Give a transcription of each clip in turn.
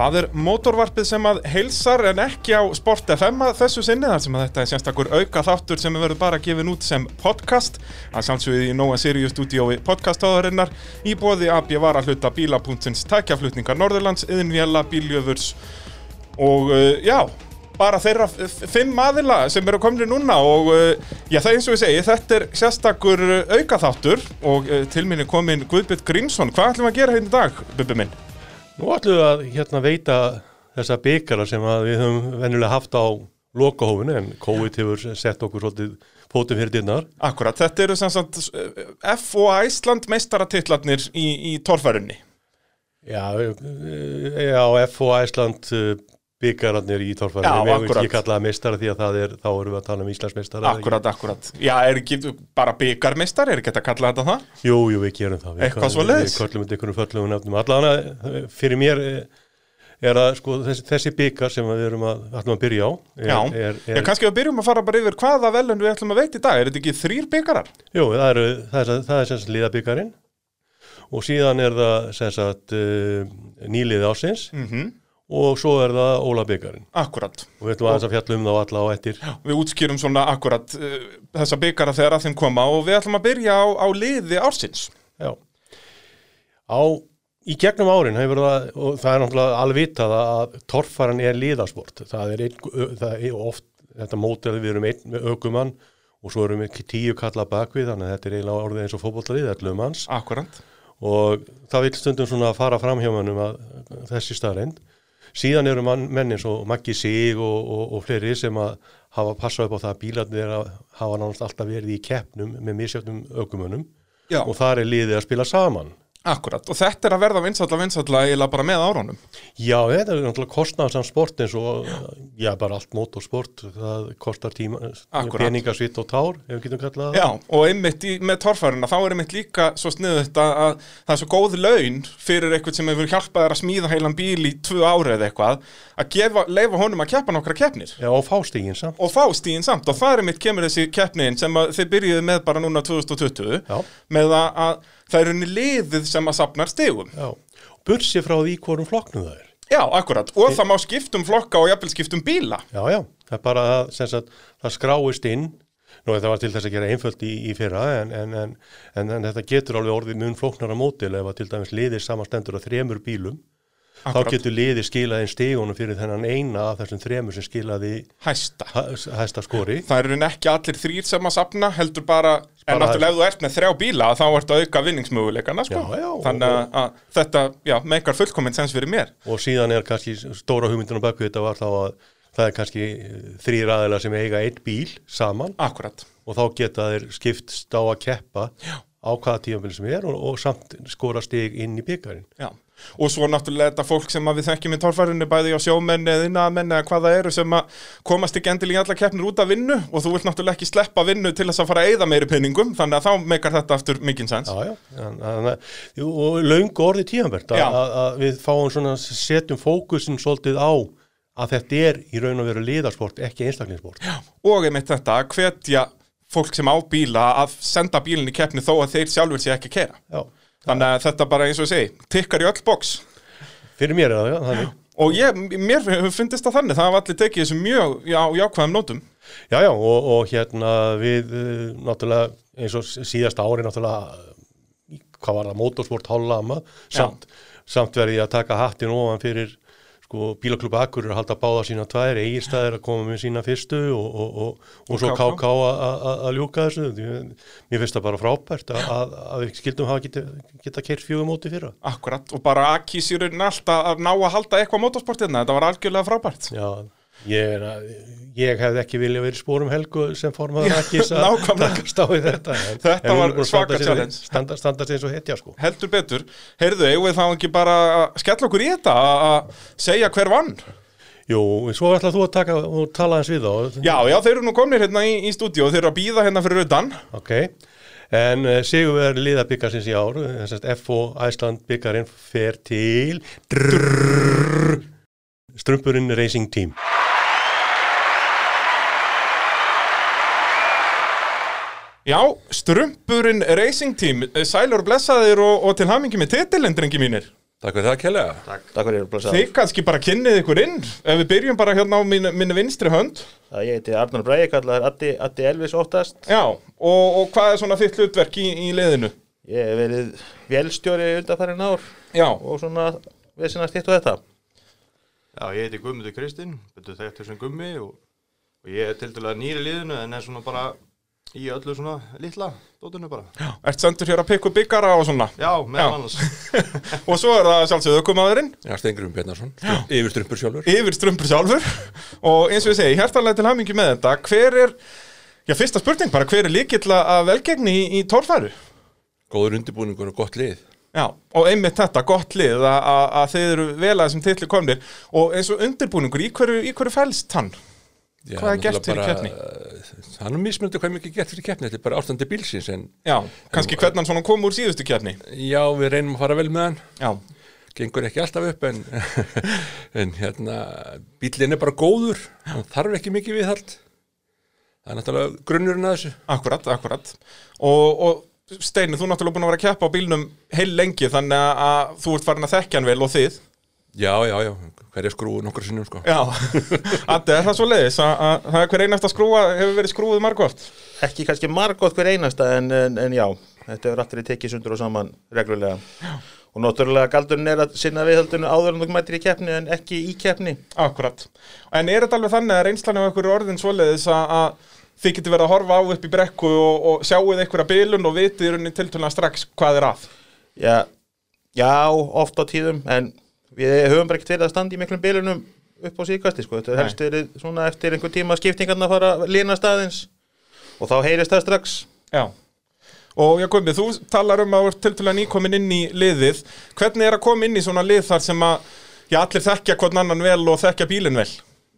Það er mótorvarpið sem að heilsar en ekki á Sport FM að þessu sinni þar sem að þetta er sérstakur auka þáttur sem er verið bara gefin út sem podcast að samsögði í Nóa Sirius stúdiói podcastáðarinnar í bóði AB var að hluta bíla.sins tækjaflutningar Norðurlands, yðinvjalla, bíljöfurs og uh, já bara þeirra fimm aðila sem eru komni núna og uh, já það er eins og ég segi þetta er sérstakur uh, aukaþáttur og uh, til minni komin Guðbjörn Grímsson hvað ætlum við að gera hérna í dag, Bubbi minn? Nú ætlum við að hérna veita þessa byggara sem við höfum venjulega haft á lokahófinu en COVID hefur sett okkur svolítið fótum fyrir dynnar. Akkurat, þetta eru sem sagt uh, F og Æsland meistaratitlarnir í, í torfærunni Já, eh, já, F og Æsland byggararnir í torfæri. Já, Við hefum akkurat. ekki kallað meistara því að það er, þá erum við að tala um Íslandsmeistara. Akkurat, akkurat Já, er ekki bara byggarmeistar, er ekki þetta að kalla þetta það? Jú, jú, við gerum það. Við köllum þetta einhvern föllum nefnum. Allavega fyrir mér eh, er að sko þessi, þessi byggar sem við erum að, ætlum að byrja á er, Já, er, er, kannski við byrjum að fara bara yfir hvaða velun við ætlum að veita í dag Er þetta ekki þrýr byggarar? Jú, það er, það er, það er sem sagt liðabyggarinn og síðan er það sem sagt uh, nýliði ásins Mm og svo er það ólabyggarinn Akkurat og við ætlum aðeins að fjalla um þá alla á eftir. Við útskýrum svona akkurat uh, þessa byggara þegar að þeim koma og við ætlum að byrja á, á liði ársins Já. Á, í gegnum árin hefur það, og það er náttúrulega alveg vitað að torfaran er liðasport. Það er, ein, það er oft, þetta mót er að við erum einn með aukumann og svo erum við tíu kalla bakvið, þannig að þetta er eiginlega orðið eins og fótbollalið, þetta er manns. Akkurat og það vil stundum svona fara fram hjá mannum að þessi staðreind síðan eru mann, menn eins og Maggi Sig og, og, og fleiri sem að hafa passað upp á það að bílarnir er að hafa náttúrulega alltaf verið í keppnum með misjöfnum aukumönnum Já, og þar er liðið að spila saman akkurat Og þetta er að verða vinsalla vinsalla eiginlega bara með árunum. Já, þetta er náttúrulega kostnarsamt sport eins og, já, bara allt motorsport það kostar tíma, peningasvitt og tár, ef við getum kallað það. Já, og einmitt í, með torfæruna þá er einmitt líka svo sniðut að, að það er svo góð laun fyrir eitthvað sem hefur hjálpað að smíða heilan bíl í tvö ári eða eitthvað að gefa, leifa honum að keppa nokkra keppnir. Já, og fástígin samt. Og fá stíðin samt og það er einmitt kemur þessi keppnin sem þið byrjuðu með bara núna 2020 Já. með að það er unni liðið sem að sapnar stigum. Já, bursi frá því hvorum flokknum það er. Já, akkurat, og það má skiptum flokka og jafnvel skiptum bíla. Já, já, það er bara að sagt, það skráist inn. Nú, það var til þess að gera einföld í, í fyrra en, en, en, en, en þetta getur alveg orðið mun flóknara mótil ef að til dæmis liðir samanstendur á þremur bílum Akkúrat. þá getur liðir skilað inn stígunum fyrir þennan eina af þessum þremur sem skilaði Hæsta. hæ- hæsta skori. Það eru ekki allir þrýr sem að sapna heldur bara, en Bara- náttúrulega ef þú ert með þrjá bíla þá ertu að auka vinningsmöguleikana sko. Já, já, og- Þannig að, að þetta, já, meikar fullkominn sens fyrir mér. Og síðan er kannski stóra hugmyndin á baku þetta var þá að það er kannski þrýr aðeila sem eiga einn bíl saman. Akkurat. Og þá geta þeir skiptst á að keppa á hvaða tímafél sem er og, og samt skora stig inn í byggarinn Já, og svo náttúrulega þetta fólk sem að við þekkjum í torfærunni bæði á sjómenn eða innamenn eða hvað það eru sem að komast ekki endil í alla keppnir út af vinnu og þú vilt náttúrulega ekki sleppa vinnu til þess að fara að eyða meiri penningum þannig að þá meikar þetta aftur mikinn sens Já, já, en- jú, og löngu orði Já. að, að við fáum svona, setjum fókusin svolítið á að þetta er í raun og veru liðarsport, ekki einstaklingssport. Já. og einmitt þetta að hvetja fólk sem á bíla að senda bílinn í keppni þó að þeir sjálfur sé ekki að kera Já, þannig að þetta bara eins og ég segi tikkar í öll boks fyrir mér er það, já, þannig. og ég, mér fundist það þannig það hafa allir tekið þessu mjög já, jákvæðum nótum. Já, já, og, og hérna við uh, náttúrulega eins og síðasta ári náttúrulega uh, hvað var það, motorsport hálflama samt, samt verði ég að taka hattin ofan fyrir sko bílaklubba Akkur að halda báða sína tvær, eigirstæðir að koma með sína fyrstu og, og, og, og, svo KK. Að- ljúka þessu. Mér finnst það bara frábært að, við skildum hafa geta, geta keirt fjögum móti fyrra. Akkurat, og bara Akis í rauninni allt að ná að halda eitthvað motorsportina, þetta var algjörlega frábært. Já, ég, að, ég hefði ekki viljað verið spórum helgu sem formaður ekki að nákvæmlega. í þetta Þetta var að svaka challenge. standa, standa eins og hetja sko. Heldur betur, heyrðu, eigum við þá ekki bara að skella okkur í þetta að að segja hver vann? Jú, svo ætlað þú að taka og tala eins við þá. Já, já, þeir eru nú komnir hérna í, í stúdíu og þeir eru að býða hérna fyrir utan. Ok, en uh, Sigurverð liða byggarsins í ár þessast FO Æsland byggarinn fer til drrrr, Strumpurinn Racing Team Já, Strumpurinn Racing Team, sælur blessaðir og, og til hamingi með titilinn, drengi mínir Takk fyrir það kjærlega. Takk, takk fyrir að blessa. Þið kannski bara kynnið ykkur inn ef við byrjum bara hérna á minni, minni vinstri hönd Það ég heiti Arnar Bræði, kallar Addi, Addi Elvis óttast. Já, og, og hvað er svona þitt hlutverk í, í liðinu? Ég hef verið vélstjóri undanfærin ár Já, og svona við sinna stitt og þetta. Já, ég heiti Guðmundur Kristinn, betur þekktur sem Gummi og, og ég er til dæla nýri liðinu en er svona bara í öllu svona litla dótinu bara. ert sendur hér að pikka upp byggara og svona Já, meðal Já. annars. Og svo er það sjálfsögðu ökumadurinn Já, Stengurinn Bjarnarsson, yfirstrumpur sjálfur. yfir strumpur sjálfur og eins og ég segi, hjertalega til hamingi með þetta hver er, já fyrsta spurning bara, hver er líkill að velgegni í, í tórfæru? Góður undirbúningur og gott lið. Já, og einmitt þetta, gott lið að, að, að þið eru vel að þessum titli komnir og eins og undirbúningur, í hverju, í hverju fælst hann? Já, Hvað er gert fyrir bara, uh, Hann er mismunandi hvað mikið gert fyrir keppni, þetta er bara ástandi bílsins en Já, kannski hvernig hann kom úr síðustu kefni já, við reynum að fara vel með hann. Já, Gengur ekki alltaf upp en, en hérna, bílinn er bara góður, hann þarf ekki mikið viðhald. Það er náttúrulega grunnurinn að þessu. akkurat, akkurat og, og Steini, þú er náttúrulega búin að vera að keppa á bílnum heil lengi þannig að- að þú ert farin að þekkja hann vel og þið Já, já, já, hverja skrúu nokkur sinnum sko. Já, Addi, er það svo leiðis að, að það er hver einasta skrúa hefur verið skrúið margótt Ekki kannski margótt hver einasta en, en, en já, þetta hefur alltaf tekið sundur og saman reglulega. Og náttúrulega galdurinn er að sinna viðhaldinu áður en þú mætir í keppni en ekki í keppni. Akkurat, en er þetta alveg þannig að reynslan af er orðin svoleiðis að, að þið getur verið að horfa á upp í brekku og, og sjáuð einhverja bilun og vitið í rauninni tiltölulega strax hvað er að Já, já, oft á tíðum en við höfum bara ekkert verið að standa í miklum bilunum upp á síðkasti sko. Þetta er helst verið svona eftir einhver tíma skiptingarna að fara að lína staðins og þá heyrist það strax. Já Og Jakobi, þú talar um að þú ert tiltölulega nýkomin inn í liðið Hvernig er að koma inn í svona lið þar sem að já, allir þekkja hvern annan vel og þekkja bílinn vel?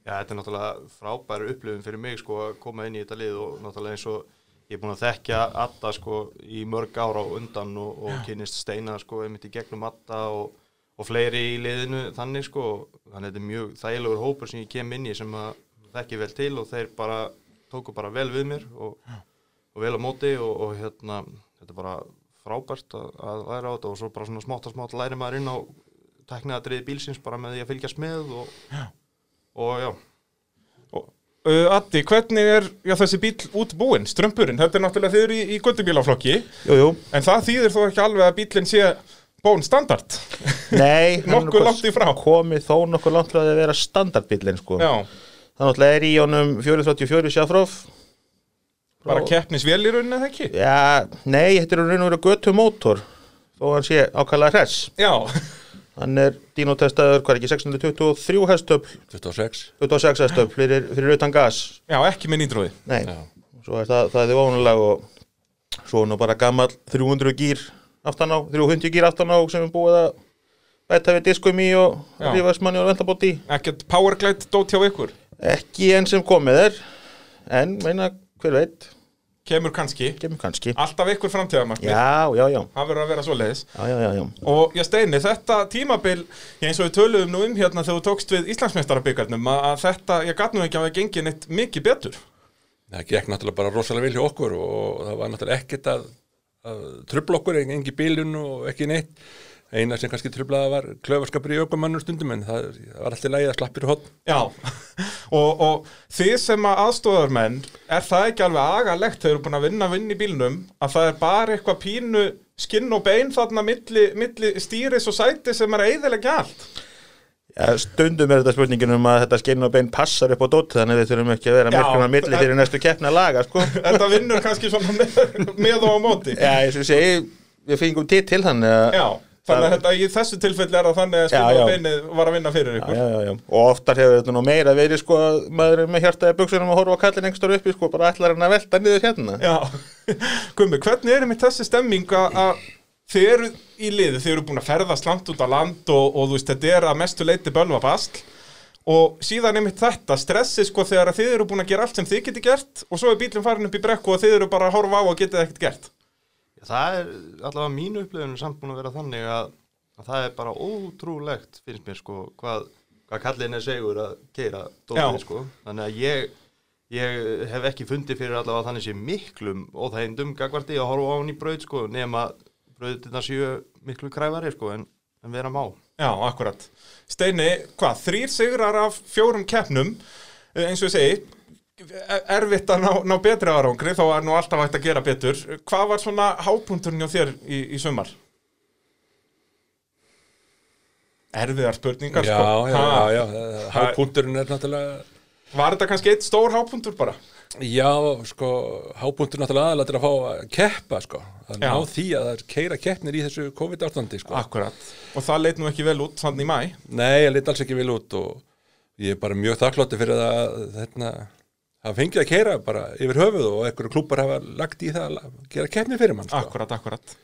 Já, þetta er náttúrulega frábæru upplifun fyrir mig sko að koma inn í þetta lið og náttúrulega eins og ég er búin að þekkja Adda sko í mörg ára á undan og, og kynist Steina sko einmitt í gegnum Adda og, og fleiri í liðinu þannig sko. Þannig að þetta er mjög þægilegur hópur sem ég kem inn í sem að þekki vel til og þeir bara tóku bara vel við mér og, og vel á móti og, og hérna þetta er bara frábært að, að væra á þetta og svo bara svona smátt og smátt læri maður inn á tekniðadriði bílsins bara með því að fylgjast með og, og já. Uh, Addi, hvernig er já, þessi bíl útbúinn, strömpurinn? Þetta er náttúrulega eru í, í göttubílaflokki. En það þýðir þó ekki alveg að bílinn sé bón standard Nei, Nokkuð langt í frá. Komið þó nokkuð langt að vera standardbílinn sko. Já, Það náttúrulega er í honum 434 sjáfróf. bara keppnisvél í rauninni eða ekki? Já, nei, þetta er raun og verið götu mótor þó hann sé ákvæðlega hress. Já, Hann er dínotestaður, hvað er ekki, 623 hestöfl, 26. 26 hestöfl fyrir, fyrir utan gas. já, ekki með nýtróði Nei, Já. svo er það, það er ónulega og svo er nú bara gammal 300 gýr aftan á, 350 gýr aftan á sem er búið að bæta við diskum í og Já. rífasmanni og vendabótt í. Ekkert powerglide dót hjá ykkur Ekki enn sem komið er, en meina, hver veit, Kemur kannski kemur kannski. Alltaf ykkur framtíðamarkmið Já, já, já, Það verður að vera svo leiðis já, já, já, já. Og ég steini, þetta tímabil eins og við töluðum nú um hérna þegar þú tókst við Íslandsmeistarabyggarnum að að þetta, ég gat nú ekki að það gengi neitt mikið betur Það gekk náttúrulega bara rosalega vel hjá okkur og það var náttúrulega ekkert að, að trubla okkur, engi bílun og ekki neitt. Eina sem kannski trublaða var klöfarskapur í ökumannum stundum en það, var alltaf lægið að slappir hótt. Já, og, og þið sem að aðstóðarmenn er það ekki alveg agalegt þegar eru búin að vinna vinn í bílnum að það er bara eitthvað pínu skinn og bein þarna milli, milli stýris og sæti sem er að eyðilegja Já, stundum er þetta spurningin um að þetta skinn og bein passar upp á dótt þannig að við þurfum ekki að vera Já, myrkuna milli fyrir næstu keppni að laga sko. Þetta vinnur kannski svona með, með og á móti Já, ég segi, við fengum til til þannig að Já, þannig að þetta í þessu tilfelli er það þannig að Já, og já. beinið var að vinna fyrir ykkur já, já, já. Og oftar hefur þetta nú meira verið sko að maður er með hjartaði buksunum að horfa á kallin einhverstur uppi sko, bara ætlar hann að velta niður hérna. Já, Gummi, hvernig er þið eru í liði, þið eru búin að ferðast langt út á land og, og þú veist, þetta er að mestu leiti bölva bastl og síðan einmitt þetta, stressi sko þegar að þið eru búin að gera allt sem þið geti gert og svo er bílinn farin upp í brekku og þið eru bara að horfa á og getið ekkert gert. Það er allavega mínu upplifun samt búin að vera þannig að, að það er bara ótrúlegt finnst mér sko hvað, hvað kallin er segur að keira Já. dótið sko. Þannig að ég, ég hef ekki fundið fyrir allavega þannig sé miklum óþægindum gagvarti að horfa á hann í braut sko nema brautina séu miklu kræfari sko en en vera má Já, akkurat. Steini, hvað, þrýr sigrar af fjórum keppnum, eh, eins og ég segi, er- erfitt að ná, ná betri árangri, þá er nú alltaf hægt að gera betur. Hvað var svona hápunturinn hjá þér í, í sumar? Erfiðar spurningar, já, sko. já, já, já, hápunkturinn er náttúrulega Var þetta kannski eitt stór hápuntur bara? Já, sko, hápunkturinn náttúrulega aðalega til að fá að keppa, sko að Já. ná því að það er keira keppnir í þessu COVID-ástandi, sko Akkurat. Og það leit nú ekki vel út þannig í mæ. Nei, ég leit alls ekki vel út og ég er bara mjög þakkláttur fyrir að þetta hafa fengið að keira bara yfir höfuð og einhverju klúpar hafa lagt í það að gera keppni fyrir mann, sko. Akkurat, akkurat.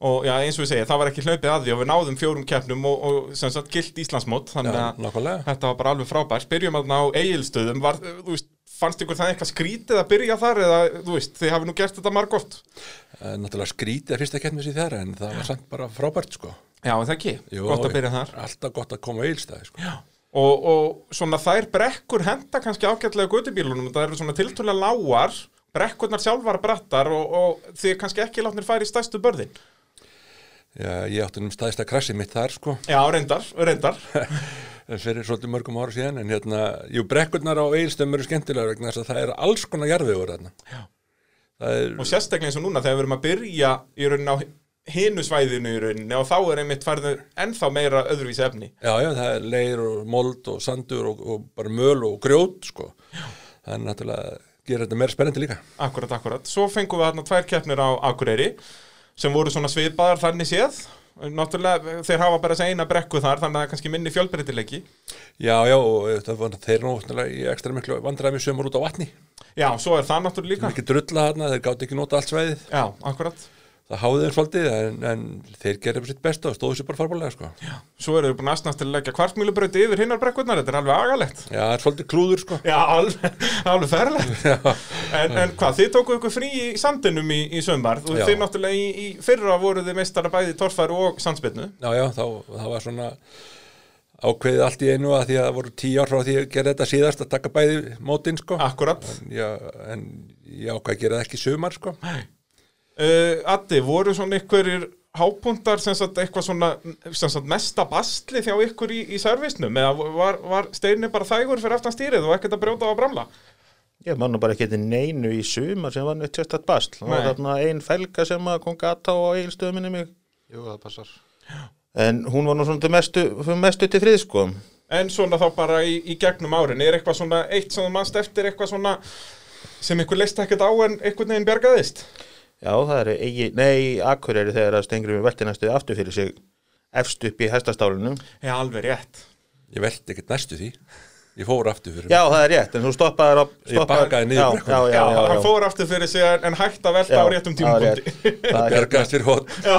Og já, eins og ég segi, það var ekki hlaupið að því og við náðum fjórum keppnum og, og sem sagt gilt Íslandsmót, þannig Já, að þetta var bara alveg frábært. Byrjum að ná eigilstöðum, var, þú veist, fannst ykkur það eitthvað skrítið að byrja þar eða, þú veist, þið hafi nú gert þetta margóft? Eh, Náttúrulega skrítið að fyrsta keppni sér þar en það var samt bara frábært, sko. Já, en það ekki, Jú, gott að byrja þar. Alltaf gott að koma eilstæði, sko. Og, og svona þær brekkur henda kannski ágætlega gödubílunum, það eru svona tiltölulega lágar, brekkurnar sjálfar brattar og, og þið kannski ekki látnir færi í stærstu börðin. Já, ég átti um staðista krassi mitt þar, sko. Já, reyndar, reyndar. fyrir svolítið mörgum ára síðan en hérna, jú, brekkurnar á eilstöðum eru skemmtilega vegna þess að það er alls konar jarðvegur þarna. Já. Er, og sérstaklega eins og núna þegar við erum að byrja í rauninni á hinu svæðinu í rauninni og þá er einmitt færður ennþá meira öðruvísi efni já, já, það er leir og mold og sandur og, og bara möl og grjót, sko. Það er náttúrulega, gerir þetta meira spennandi líka. akkurat, akkurat, svo fengum við þarna tvær keppnir á Akureyri sem voru svona svipaðar þannig séð náttúrulega þeir hafa bara þessi eina brekku þar þannig að það er kannski minni fjölbreytileiki Já, já, og það var þeir nú náttúrulega í ekstra miklu vandræmi sömur út á vatni. já, svo er það náttúrulega líka Mikið drulla þarna, þeir gátt ekki nota allt svæðið. já, akkurat, Það háði þeim svolítið, en, en þeir gerði sitt besta og stóðu sér bara farbarlega, sko. svo eru við búin aðsnast til að leggja kvartmýlubröti yfir hinnar brekkurnar, þetta er alveg agalegt Já, það er svolítið klúður, sko. Já, alveg, alveg ferlegt en, en hvað, þið tókuðu ykkur frí í sandinum í, í sömbar og Já. þið náttúrulega í, í fyrra voruð þið meistara bæði torfæru og sandspinnu Já, já, þá, það var svona ákveðið allt í einu að því að það voru tíu ár frá því að gera þetta síðast að taka bæði mótin, sko. Akkurat En, já, en ég uh, Addi, voru svona ykkurir hápuntar sem sagt eitthvað svona sem sagt mesta bastli þjá ykkur í, í servisnum eða var, var steinni bara þægur fyrir aftan stýrið og ekkert að brjóta á að bramla Ég man nú bara ekki til neinu í sumar sem var neitt. Það var Nei. þarna ein felga sem að kom gata á eigilstöðuminni mig. Jú, það passar En hún var nú svona til mestu, mestu til frið, sko. en svona þá bara í, í gegnum árin er eitthvað svona eitt sem þú mannst eftir eitthvað svona sem ykkur leist ekkert á en einhvern veginn bjargaðist Já, það eru eigi, nei, Akureyri þegar að stengri við veltinastuði aftur fyrir sig efst upp í hestastálunum. Já, alveg rétt Ég velti ekkert næstu því. Ég fór aftur fyrir Já, það er rétt, en þú stoppaðir á... Ég bakaði niður já, brekkuna. já, já, Já, já, hann fór aftur fyrir sig en- hægt að velta Já, á réttum það er rétt. Það er Bjargast fyrir hótt. Já,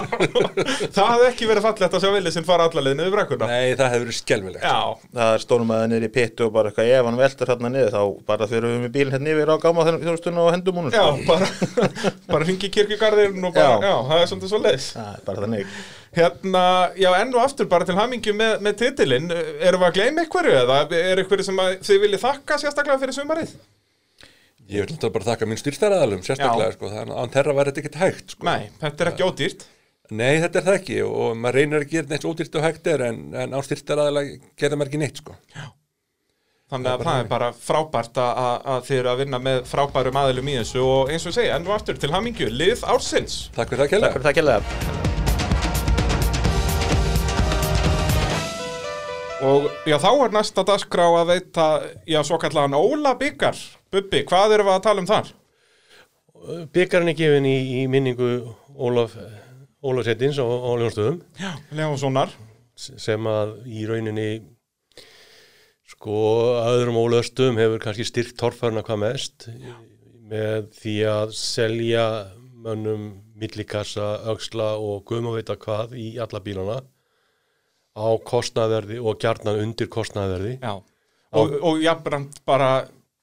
það hafði ekki verið fallegt að sjá vilja sinn fara alla leiðin yfir brekkuna. Nei, það hefur verið skelvilegt. Já, það er stónum að niður í pittu og bara eitthvað ef hann veltur hérna niður þá bara fyrir við með bílinn hérna yfir á gáma þjóðstunum og hendum já, já. Já. þannig Hérna, já, enn og aftur bara til hamingju með, með titilinn, erum við að gleyma einhverju eða er einhverju sem að þið viljið þakka sérstaklega fyrir sumarið? Ég vil náttúrulega bara þakka minn styrstæraðalum, sérstaklega, Já. sko. Það er án þeirra væri þetta ekkert hægt, sko. Nei, þetta er ekki ódýrt Nei, þetta er það ekki og maður reynir að gera neitt ódýrt og hægt er en, en án styrstæraðalega gerða maður ekki neitt, sko. Þannig að það er bara frábært að, að, að þið eru að vinna með frábærum aðilum í þessu og eins og segja, enn og aftur til hamingju, lið ársins Takk fyrir það, Takk Og já, þá er næsta dagskrá að veita, já, svo kallan Óla byggar. Bubbi, hvað erum við að tala um þar? Byggarinn er gefin í, í minningu Ólaf, Ólaf Settins á, á Ljónstöðum Já, Leónssonar. sem að í rauninni sko öðrum ólöstum hefur kannski styrkt torfæruna hvað mest með því að selja mönnum millikassa, öxla og guðmaveita hvað í alla bílana á kostnaðverði og gjarnan undir kostnaðverði Já. Og, og jafnbrand bara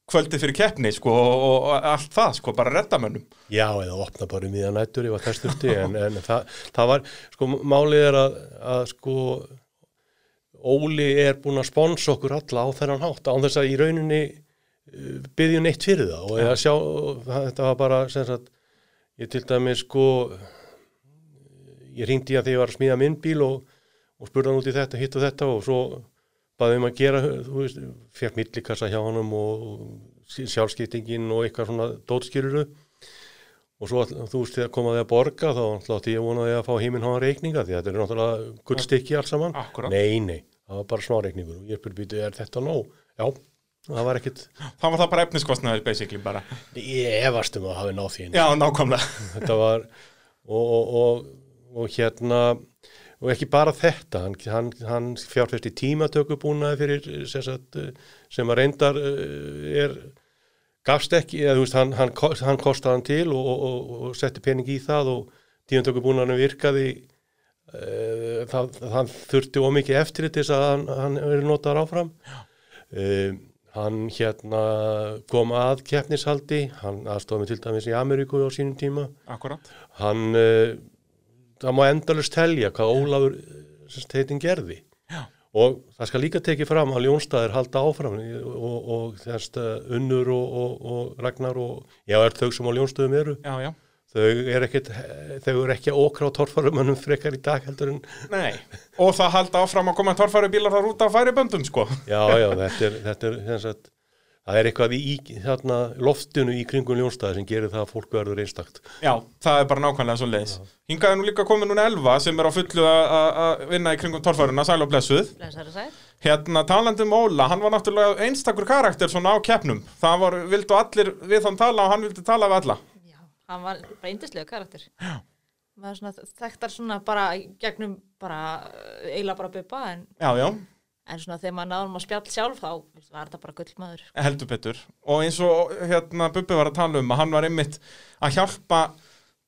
kvöldið fyrir keppni, sko, og, og allt það, sko, bara reddamönnum. Já, eða opna bara um í það nættur ef að þess þurfti, en, en það, það var, sko, málið er að, að sko, Óli er búinn að sponsa okkur alla á þennan hátt, án þess að í rauninni byggjum neitt fyrir það og ég að sjá, þetta var bara, sem sagt, ég til dæmis, sko, ég ringdi að því ég var að smíða minn bíl og, og spurði hann út í þetta, hitt og þetta og svo baði um að gera, þú veist, fekk millikassa hjá honum og sjálfskiptingin og eitthvað svona dótskýruru og svo þú veist þegar komaði að borga þá ætlaði ég vonaði að fá heiminn hafa reikninga því þetta er náttúrulega gullstykki alls saman. Akkúrat. Nei, nei, það var bara smá reikningur og ég spurði býtu, er þetta nóg? Já, það var ekkit, Það var það bara efniskostnaður basically bara ég efast um að hafi náð því. Já, nákvæmlega þetta var og, og, og, og hérna og ekki bara þetta hann, hann, hann fjárfest í tímatökubúnaði fyrir sem, sagt, sem að reyndar eh, er gafst ekki, eða þú veist, hann, hann, kost- hann kostaði hann til og, og, og, og setti pening í það og tímatökubúnaðinu virkaði uh, það, það þurfti ómikið eftir þess að hann, hann er notaður áfram. Uh, hann hérna kom að keppnishaldi, hann aðstofið til dæmis í Ameríku á sínum tíma. Akkurat hann uh, það má endalust telja hvað Ólafur heitin gerði. Já. og það skal líka tekið fram að Ljónstæðir halda áfram og, og þess að Unnur og, og, og Ragnar og já, er þau sem á Ljónstöðum eru? Já, já. Þau er ekkit, þau er ekki okra á torfarumannum frekar í dag heldur en Nei. Og það halda áfram að koma torfæri bílar þar út af færiböndum sko. Já, já, þetta er, þetta er þess að það er eitthvað í þarna, loftinu í kringum Ljónstæði sem gerir það að fólk verður einstakt. Já, það er bara nákvæmlega svo leiðis Hingaði nú líka komið núna Elva sem er á fullu að- vinna í kringum torfæruna, sæl og blessuð. Blessaður og sæl. Hérna, talandi um Óla, hann var náttúrulega einstakur karakter svona á keppnum. Það var, vildu allir við þann tala og hann vildi tala við alla. Já, hann var bara yndislega karakter. Já. Svona þekktar svona bara gegnum bara eiginlega bara buppa en, Já, já, en svona þegar maður náðum að spjall sjálf þá var þetta bara gullmaður. heldur betur Og eins og hérna Bubbi var að tala um að hann var einmitt að hjálpa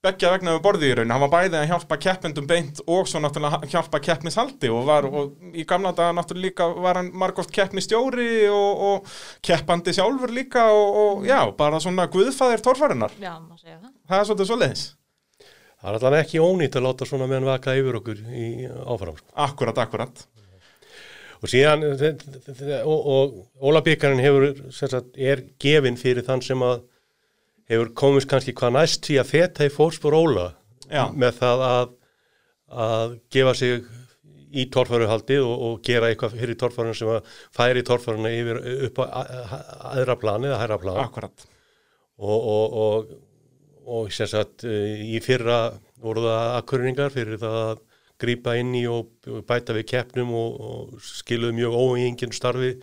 beggja vegna við borðið í raun, hann var bæði að hjálpa keppendum beint og svo náttúrulega hjálpa keppnishaldi og var, og í gamla daga náttúrulega líka var hann margóft keppnistjóri og, og keppandi sjálfur líka og, og já, bara svona guðfæðir torfærinar, Já, maður segja það. það er svolítið svo leiðis það er allan ekki ónýtt að láta svona menn vaka yfir okkur í áfram sko. Akkurat, akkurat og síðan þe- og, og Ólabíkarinn hefur sagt, er gefin fyrir þann sem að hefur komist kannski hvað næst því að feta í fórspor Óla Já. með það að, að gefa sig í torfæruhaldið og, og gera eitthvað fyrir torfærun sem að færi torfæruna yfir upp á aðra plani eða hæra plan Akkurat, og, og, og, og sem sagt eh, í fyrra voru það akkurningar fyrir það að grípa inn í og bæta við keppnum og, og skiluðu mjög óengin starfi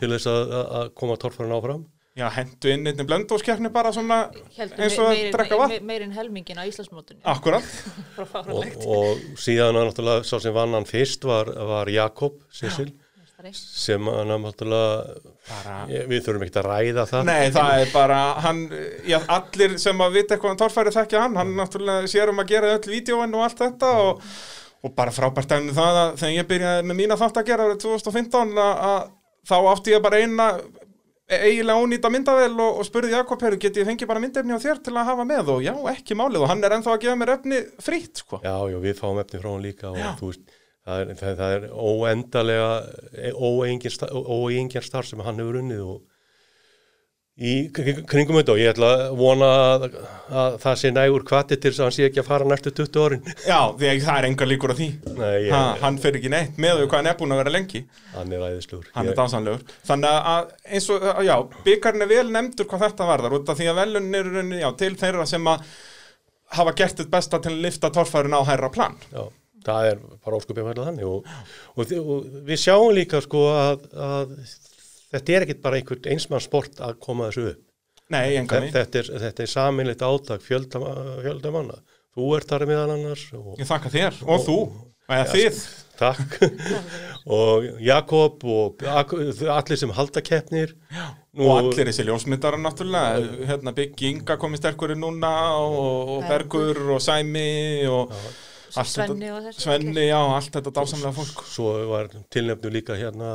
til þess að, að- að koma torfarinn áfram. já, hendu inn einnig blöndóskeppni bara svona eins og að drekka vatn meir, meir en helmingin á Íslandsmótunni. Akkurat, Og, og síðan að náttúrulega sá sem vann hann fyrst var, var Jakob Sissil sem hann náttúrulega, bara við þurfum ekkert að ræða það. Nei, það er bara, hann, já, allir sem að vita eitthvað um torfæri þekkja hann, hann náttúrulega sér um að gera öll vídjóin og allt þetta og, og bara frábært dæmi um það að þegar ég byrjaði með mína þátt að gera árið 2015 að, að þá átti ég bara eina eiginlega ónýta myndavel og, og spurði Jakob Herru, geti ég fengið bara myndefni á þér til að hafa með? Og já, ekki málið. Og hann er ennþá að gefa mér efni frýtt, sko. Já, já, við fáum efni frá hann líka og þú veist, það er, það, það er óendalega sta- óeigin starf sem hann hefur unnið og í kring- kringum þetta og ég ætla að vona að, að það sé nægur kvati til þess að hann sé ekki að fara næstu 20 árin. Já, því að það er engar líkur á því. Nei, ég, Ha, hann fyrir ekki neitt með því hvað hann er búin að vera lengi. hann er æðislugur. Hann er dansanlegur. Þannig að eins og, já, byggarinn er vel nefndur hvað þetta varðar út af því að velun er í rauninni, já, til þeirra sem að hafa gert þetta besta til að lifta torfærin á hærra plan. Já, það er bara óskupið færlega þannig og, og, og við sjáum líka sko að, að þetta er ekkit bara einhvern einsmann sport að koma þessu upp. Nei, enga mig. Þetta er, þetta er saminleitt átak fjölda, fjölda manna. Þú ert þar meðal annars og Ég þakka þér og þú, eða þið. takk og Jakob og allir sem halda keppnir Og allir þessi ljósmyndara náttúrulega, hérna Biggi Inga komið sterkurinn núna og, og Bergur og Sæmi og Svenni og þessi. Svenni, já, allt þetta dásamlega fólk. svo var tilnefnu líka hérna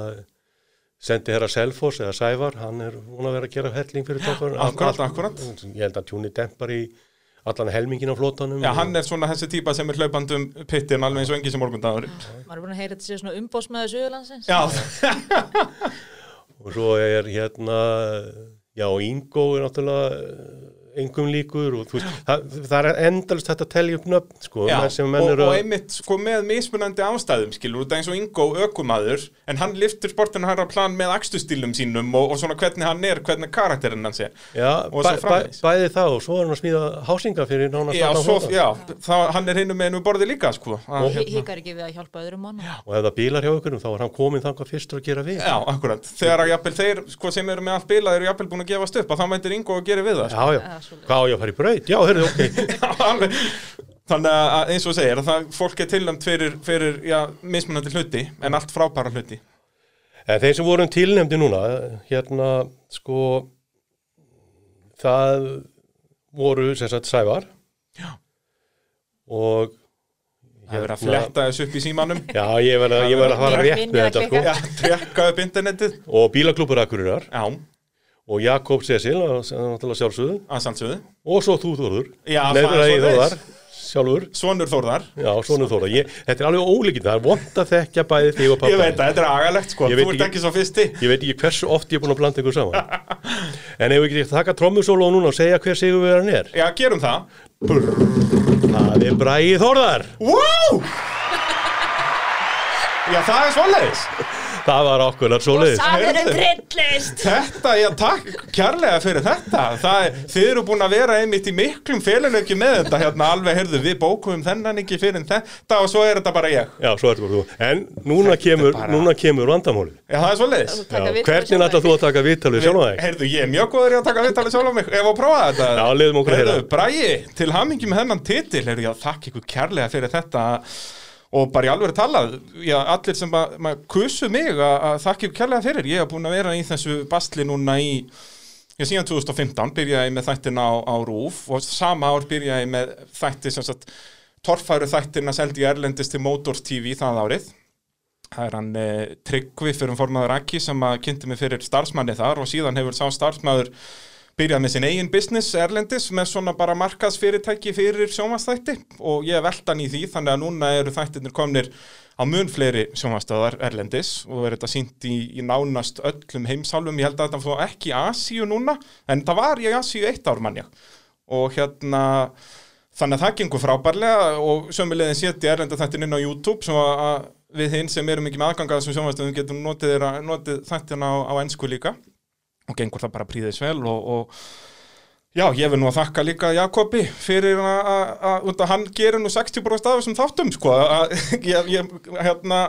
sendi herra Selfoss eða Sævar, hann er hún að vera að gera helling fyrir toppar Akkurat, akkurat. ég held að tjúni dempar í allan helmingin á flótanum Já, hann er svona þessi típa sem er hlaupandum pittin alveg eins og engi sem morgundagur. Maður er búin að heyra þetta séu svona umbóðsmaður Suðurlandsins. Já, og svo er hérna já, Ingo er náttúrulega engum líkur og veist, það, það er endalist þetta að telja upp nöfn, sko, Já, menn sem menn og, eru og að, einmitt sko með mismunandi ástæðum skilur út eins og Ingo ökumaður en hann liftur sportinu hæra plan með akstustílum sínum og, og svona hvernig hann er hvernig karakterinn hans er. Já, og bæ, bæ, bæði það og svo er hann að smíða hásinga fyrir nánast Já, svo, já það, hann er hinum með einu borði líka sko. Að, Hi- Hikar ekki við að hjálpa öðrum mann og ef það bílar hjá ykkur, þá er hann komin þangað fyrstur að gera við. Já, akkurat, þegar að jafnvel þeir sko, sem eru með allt bilað eru jafnvel búin að gefast upp og þá mætir Ingo að gera við það sko. Já, já. Hvað á ég að fara í braut? Já, heyrðu, ok. Þannig að eins og segir að það, fólk er tilnæmt fyrir, fyrir já, mismunandi hluti en allt frábæra hluti En þeir sem vorum tilnefndi núna, hérna, sko, það voru, sem sagt, Sævar. Já. Og, Það er verið að fletta þessu upp í símanum já, ég verð að, ég verð að fara rétt með þetta, sko. Já, trekka upp internetið Og bílaklúpur Akureyrar Já, og Jakob Cecil, Og svo þú það Bragi svoleiðis. Þórðar, sjálfur. Svonur Þórðar Já, svona Þórðar. Ég, þetta er alveg ólíkind, það er vond að þekkja bæði þig og pappa. Ég veit að þetta er agalegt sko, þú ert ekki- svo fyrsti Ég veit ekki hversu oft ég er búin að blanda ykkur saman. en ef við ekki taka trommusólu núna og segja hver sigurverðan er. Já, gerum það Það er Bragi Þórðar. Wow! Já, það er svoleiðis Það var okkur eru Heyrðu. trillist Þetta, já, takk kærlega fyrir þetta það, er- Þið eru búin að vera einmitt í miklum féluleiki með þetta hérna alveg, heyrðu, við bókum þennan ekki fyrir þetta og svo er þetta bara ég Já, svo er þetta bara þú. En núna kemur, bara- núna kemur vandamálið. Já, það er svoleiðis Já, hvernig ætlar þú að taka viðtal við sjálf þig? Heyrðu, ég er mjög góður í að taka viðtalið sjálf á mig ef að prófa þetta Já, leiðum okkur að Heyrðu, heyra. Og bara í alveg talað já, allir sem að, að kusu mig að, að þakk ykkur kærlega fyrir. Ég hef búin að vera í þessu bastli núna í Já, síðan 2015 byrjaði ég með þættina á, á RÚF og sama ár byrjaði ég með þætti sem sagt torfæru þættina seldi ég erlendist til Motors TV það árið. Það er hann eh, Tryggvi fyrir formaður Aki sem að kynnti mig fyrir starfsmanni þar og síðan hefur sá starfsmæður byrjað með sinn eigin business erlendis með svona bara markaðsfyrirtæki fyrir sjónvastætti og ég velt hann í því þannig að núna eru þættirnir komnir á mun fleiri sjónvastöðar erlendis og er þetta sínt í, í nánast öllum heimsálfum, ég held að þetta ekki í Asíu núna, en það var í Asíu eitt ár manja og hérna þannig að það gengur frábærlega og sömulegðin séti erlenda þættin inn á YouTube svo að við hinn sem erum ekki með aðganga þessum sjónvastöðum getum notið, notið þættina á, á ennsku líka og gengur það bara príðis vel og, og já, ég vil nú að þakka líka Jakobi fyrir að- hann gerir nú 60% af þessum þáttum sko, að ég, hérna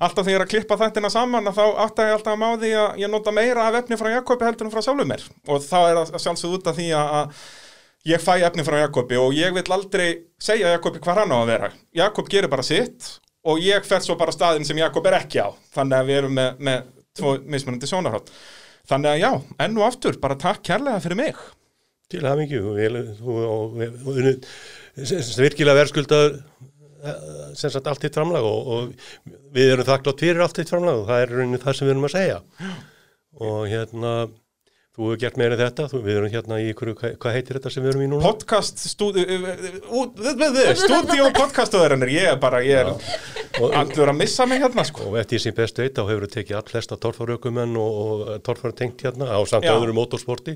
alltaf þegar ég er að klippa þættina saman þá átta ég alltaf að má því að ég nota meira af efni frá Jakobi heldur en frá sjálfum mér. Og þá er það sjálfsögð út af því að, ég fæ efni frá Jakobi og ég vil aldrei segja Jakobi hvað hann á að vera. Jakob gerir bara sitt og ég fer svo bara staðin sem Jakob er ekki á. Þannig að við erum með, með tvo mismunandi sjónarhátt þannig að já, enn og aftur, bara takk kærlega fyrir mig. Til og vel- og- virkilega verðskuldað sem sagt allt þitt framlag og, og við erum þakklátt fyrir allt þitt framlag og það er rauninni það sem við erum að segja. Og hérna þú hefur gert meira þetta, þú, við erum hérna í ykkur, hvað, hvað heitir þetta sem við erum í núna? podcast stúdíu podcastöðurinnir ég er bara, ég er Og, allur að missa mig hérna sko. Og eftir sem best veit þá hefur við tekið all flesta torfaraukumenn og, og torfar tengt hérna á samt öðru motorsporti.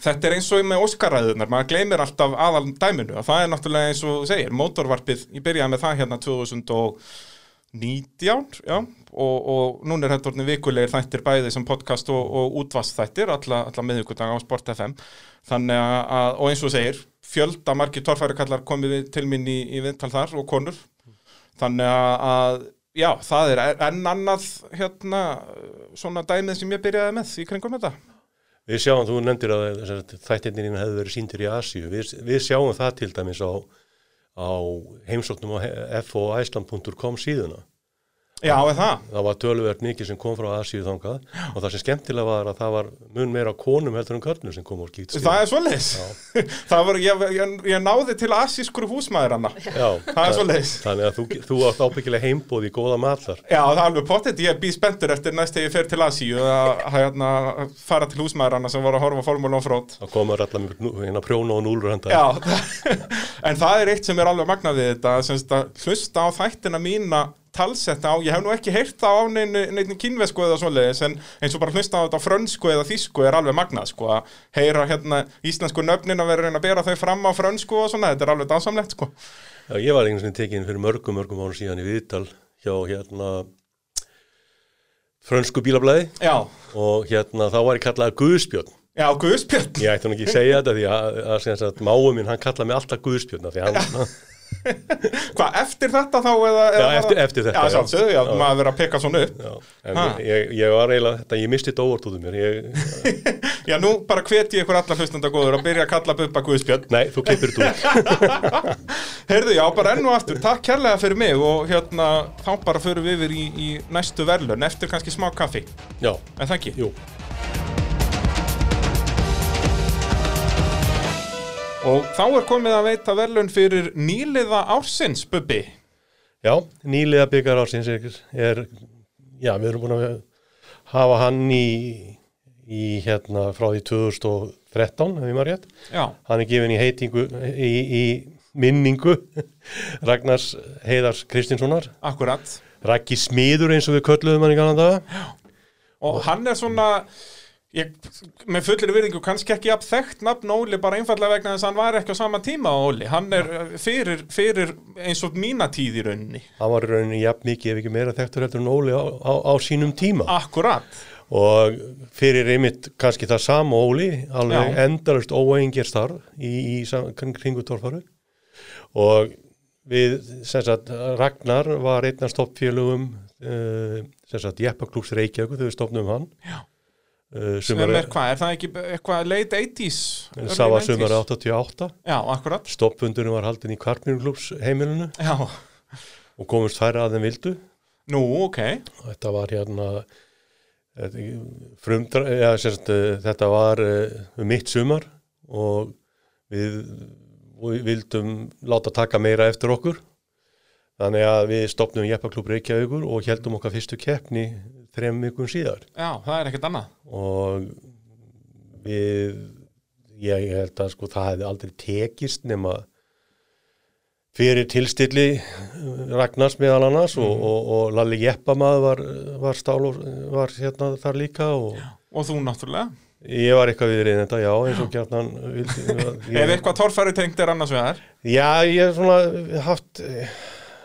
Þetta er eins og með Óskaræðunar, maður gleymir alltaf aðal dæminu. Og það er náttúrulega eins og segir, mótorvarpið, ég byrjaði með það hérna 2019, já, og, og núna er þetta orðin vikulegir þættir bæði sem podcast og, og útvast þættir, alla, alla miðvikudag á Sport FM, þannig að, og eins og segir, fjölda margir torfærikallar komið til mín í, í viðtal þar og konur, þannig að, já, það er enn annað hérna, svona dæmið sem ég byrjaði með í kringum þetta. Við sjáum, þú nefndir að þættirnir hefur verið síndir í Asíu. Við, við sjáum það til dæmis á, á heimsóknum á foiceland.com síðuna. Já, er það? Það var töluvert mikið sem kom frá Asíu þangað. Og það sem skemmtilega var að það var mun meira konum heldur en körnum sem kom og skýtt Það er svoleiðis. Það var, ég, ég, ég náði til asískur húsmaður hana Já, Það er svoleiðis. Þannig að þú, þú átt ábyggilega heimbóð í góða matar. Já, það er alveg pottet, ég býð spenntur eftir næst þegar ég fer til Asíu að hérna, fara til húsmaður hana sem voru að horfa formúla og frót Það komur allar nú- hérna prjóna og hlusta á ég hef nú ekki heyrt það á neinu kínvesku eða svoleiðis en eins og bara hlusta á þetta frönsku eða þýsku er alveg magnað sko að heyra hérna íslensku nöfnin að vera reyna að bera þau fram á frönsku og svona, þetta er alveg dansamlegt sko. Já, ég var einhvern veginn tekin fyrir mörgum, mörgum árum síðan í viðtal hjá hérna frönsku bílablaði. Já, og hérna þá var ég kallaði Guðspjörn. já, Guðspjörn. Ég ætti nú ekki segja þetta því að, að, að, að máu minn, hann kallaði mig alltaf Guðspjörn hann, Hvað, eftir þetta þá eða, eða Já, bara- eftir- eftir þetta, Já, já. sjálfsögðu, já, maður verið að peka svona upp ég, ég var eiginlega þetta, ég misti þetta óvart út um mér. Ég, Já, nú bara hvet ég ykkur allar hlustanda góður að byrja að kalla Bubba Guðspjörn nei, þú klippir þetta út. Heyrðu, já, bara enn og aftur, takk kærlega fyrir mig og hérna, þá bara förum við yfir í, í næstu verðlun eftir kannski smá kaffi, Já, en það ekki? jú. Og þá er komið að veita verðlun fyrir nýliða ársins, Bubbi. Já, nýlega byggar ásins er, er, já, við erum búin að hafa hann í, í hérna frá því 2013, ef ég maður rétt. Já, Hann er gefin í heitingu, í, í minningu Ragnars Heiðars Kristinssonar. akkurat. Raggi Smiður eins og við kölluðum hann í kannan daga. Og hann er svona, ég, með fullir virðingu, kannski ekki jafn þekkt nafn Óli, bara einfallega vegna þess að hann var ekki á sama tíma Óli. Hann er eh, fyrir, fyrir eins og mína tíð í rauninni. Hann var í rauninni jafn mikið ef ekki meira þekktur heldur en Óli á, á, á sínum tíma. Akkurat. og fyrir einmitt kannski það sama Óli alveg Já. endalust óengir starf í, í sam- kring- kringu torfaru og við sem sagt Ragnar var einn af stoppfélugum uh, sem sagt Jeppaklúks Reykjavík þegar við stopnum hann Já. Sem sumar, er hvað, er það ekki eitthvað late 80s? early það var 90s? sumar 88 Já, akkurat. stoppfundurinn var haldin í Kvartmjörnklúks heimilinu Já, og komist færra að þeim vildu nú, ok. Þetta var hérna frumdra, ja, sérst, þetta var uh, mitt sumar og við, við vildum láta taka meira eftir okkur þannig að við stopnum Jeppaklub Reykjavíkur og heldum okkar fyrstu keppni þrem vikun síðar Já, það er ekkert annað. og við ég held að sko það hefði aldrei tekist nema fyrir tilstilli Ragnars meðal annars og, og, og Lalli Jeppamaður var, var stál og var hérna þar líka og Og þú náttúrulega. ég var eitthvað við reyðin þetta, já, eins og gjarnan vildi, Ef ég, eitthvað torfæri tengt er annars vegar. Já, ég hef svona haft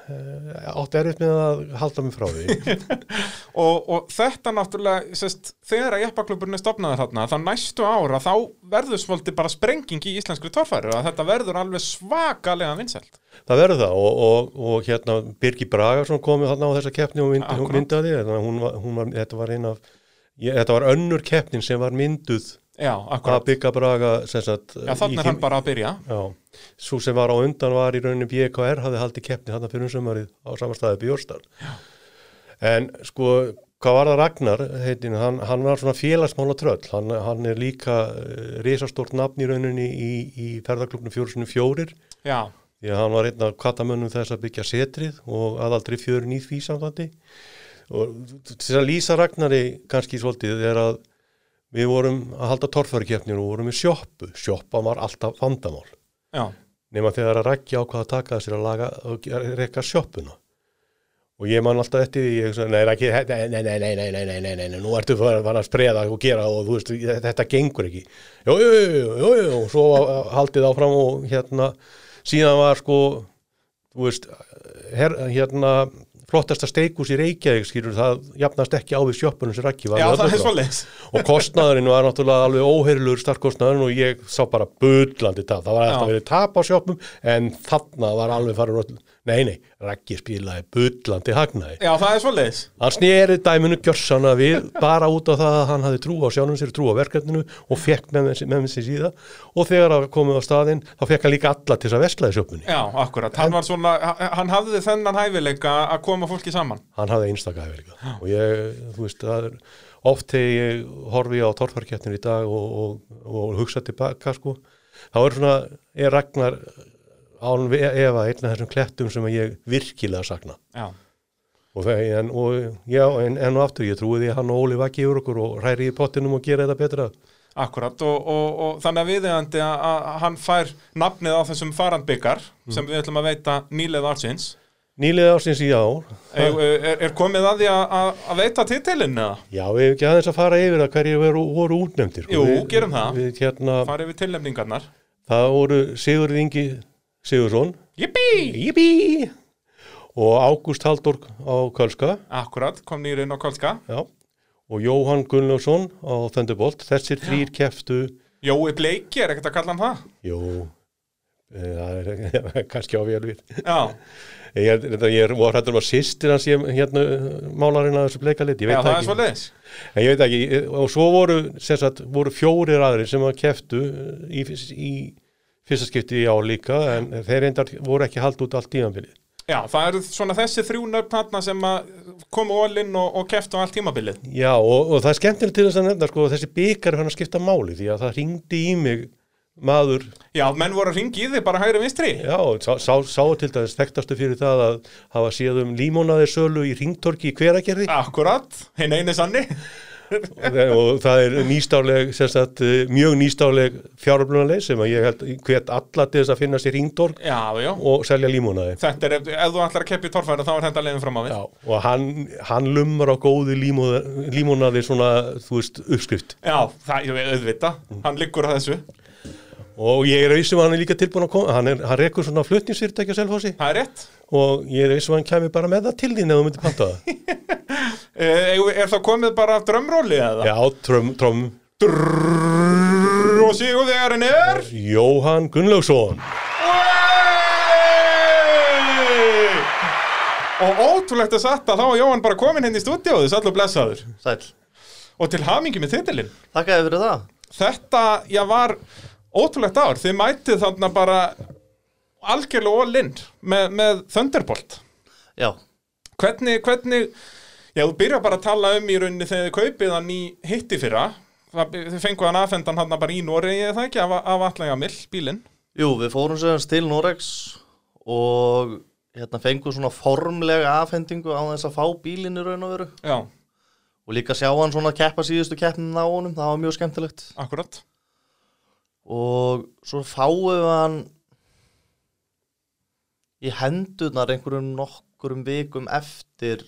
átt erfitt með að halda mig frá því Og, og þetta náttúrulega, sest, þegar að jeppakluburinn er stopnaður þarna, þá næstu ára, þá verður svolítið bara sprenging í íslenskri torfæru, að þetta verður alveg svakalega vinsælt. Það verður það og, og, og hérna Birgi Bragarsson komið þarna á þessa keppni og mynd, Akkúrat. hún myndaði, að hún var, hún var, þetta var af, ég, þetta var önnur keppnin sem var mynduð Já, að akkurat. bygga Braga sem sagt, Já, þannig er hann bara að byrja. Já, svo sem var á undan var í rauninni BKR hafði haldið keppni þarna fyrir um sömarið á samastæði Bjórstar. En sko, hvað var það Ragnar heitinu, hann, hann var svona félagsmála tröll, hann, hann er líka uh, risastórt nafn í rauninni í, í ferðarklubnu fjórsinu fjórir, Já, því að hann var einn af kattamönnum þess að byggja setrið og aðaldri fjörun í því samfandi. Og til að lýsa Ragnari kannski svolítið er að við vorum að halda torfverðarkeppnir og vorum í sjóppu, sjóppa var alltaf vandamál. Já. nema þegar að rækja á hvað að taka þessir að laga og rekka sjóppuna og ég man alltaf eftir því ég, nei, rækki, nei, nei, nei, nei, nei, nei, nei nú ertu að fara að spreða og gera og veist, þetta gengur ekki. Jú, jú, jú, jú, og svo haldið áfram og hérna síðan var sko, þú veist her, hérna flottasta steikus í Reykjavík skilur það jafnast ekki á við sjoppunum sem rækki var já það er svoleiðis. og kostnaðurinn var náttúrulega alveg óheirilegur startkostnaðurinn og ég sá bara bullandi tap, það var alltaf verið tap á sjópum en þarna var alveg farið nei, nei, Raggi spilaði bullandi hagnaði. Já, það er svoleiðis. Hann sneri dæminu gjörsana við bara út af það að hann hafði trú á sjálfum sér, trú á verkefninu og fekk með með, sér síða og þegar það komið á staðinn þá fekk hann líka alla til þess að veslaði sjópunni. Já, akkurat. Hann var svona, hann hafði þennan hæfileika að koma fólki saman. Hann hafði einstaka hefur og ég, þú veist, það er oft þegar ég horfi á torfarkeppnir í dag og, og, og hugsa tilbaka sko, þá er svona, er Ragnar án efa einn af þessum klettum sem ég virkilega sakna Já, og, það, en, og já, en, en og aftur ég trúi því að hann og Óli vaki yfir okkur og hræri í pottinum og gera þetta betra akkurat. Og, og, og þannig að viðeigandi að, að hann fær nafnið á þessum farandbyggar sem við ætlum að veita nýlega ársins. nýlega ásins í ár Er, er, er komið að því að- að að veita titilinn eða? Já, við hefum ekki aðeins að fara yfir það hverju voru, voru útnefndir sko. Jú, við, gerum það. við, hérna, Farið við tilnefningarnar Það voru Sigurð Ingi Sigursson Jippi! Og Ágúst Halldór á Kölska. Akkurat, kom nýr inn á Kolska já, og Jóhann Gunnlaugsson á Thunderbolt þessir þrýr keftu Jói Bleiki, er ekkert að kalla hann það? Jú, eh, það er kannski á vel við. Já, Ég, ég, ég var hættur um að sýstir hans hérna málarinn að þessu bleika lit, ég já það er svo ekki. leiðis en ég veit ekki, og svo voru sagt, voru fjórir aðrir sem að keftu í, í fyrsta skipti ár líka, en þeir reyndar voru ekki haldið út allt tímanbilið Já, það eru svona þessi þrjú nöfn þarna sem komu all-in og, og keftu allt tímabilið. Já, og, og það er skemmtilegt til þess að nefna sko, þessi byggar hann að skipta máli því að það ringdi í mig maður. Já, menn voru að ringi í þig bara hægri vinstri. Já, sá, sá, sá til dæmis þekktastu fyrir það að hafa séð um límónaðir sölu í ringtorki í hveragerði. Akkurat, hinn eini sanni og það er nýstáleg, sagt, eh, mjög nýstáleg fjáröflunaleg sem að ég held hvet alla til þess að finna sér já og selja límónaði. Þetta er, ef, þú ætlar að keppa í torfæri þá er þetta leiðin fram á við Já, og hann, hann lumar á góðu límónaði, svona, þú veist, uppskrift. Já, það, ég veit, auðvita, hann liggur að þessu Og ég er að vissum að hann er líka tilbúin að koma, hann, er, hann rekur svona flutningsfyrirtæki á selfhósi Það er rétt og ég er að vissum að hann kemur bara með það til þín ef þú myndir panta það. Er, er það komið bara af drömróli eða? Já, trom, trom, Drrrr, og sigur þegar hann er Jóhann Gunnlaugsson. Og ótrúlegt að satt að þá var Jóhann bara komin henni í stúdíóðu, sall og blessaður Sæl. og til hamingi með titilinn Takk fyrir það. Þetta, já, var ótrúlegt ár, þið mætið þarna bara algjörlega all-in með, með Thunderbolt. Já. Hvernig, hvernig, já, þú byrjar bara að tala um í rauninni þegar þið kaupið hann í hitti fyrra. Þið fenguð hann aðfendan hann bara í Noregi eða það ekki af, af allega mill bílinn? Jú, við fórum sér til Norex og hérna fengum svona formlega afhendingu á þess að fá bílinn í raun og veru. Já, og líka sjá hann svona keppa síðustu keppnin á honum, það var mjög skemmtilegt. Akkurat og svo fáum við hann í hendurnar einhverjum nokkurum vikum eftir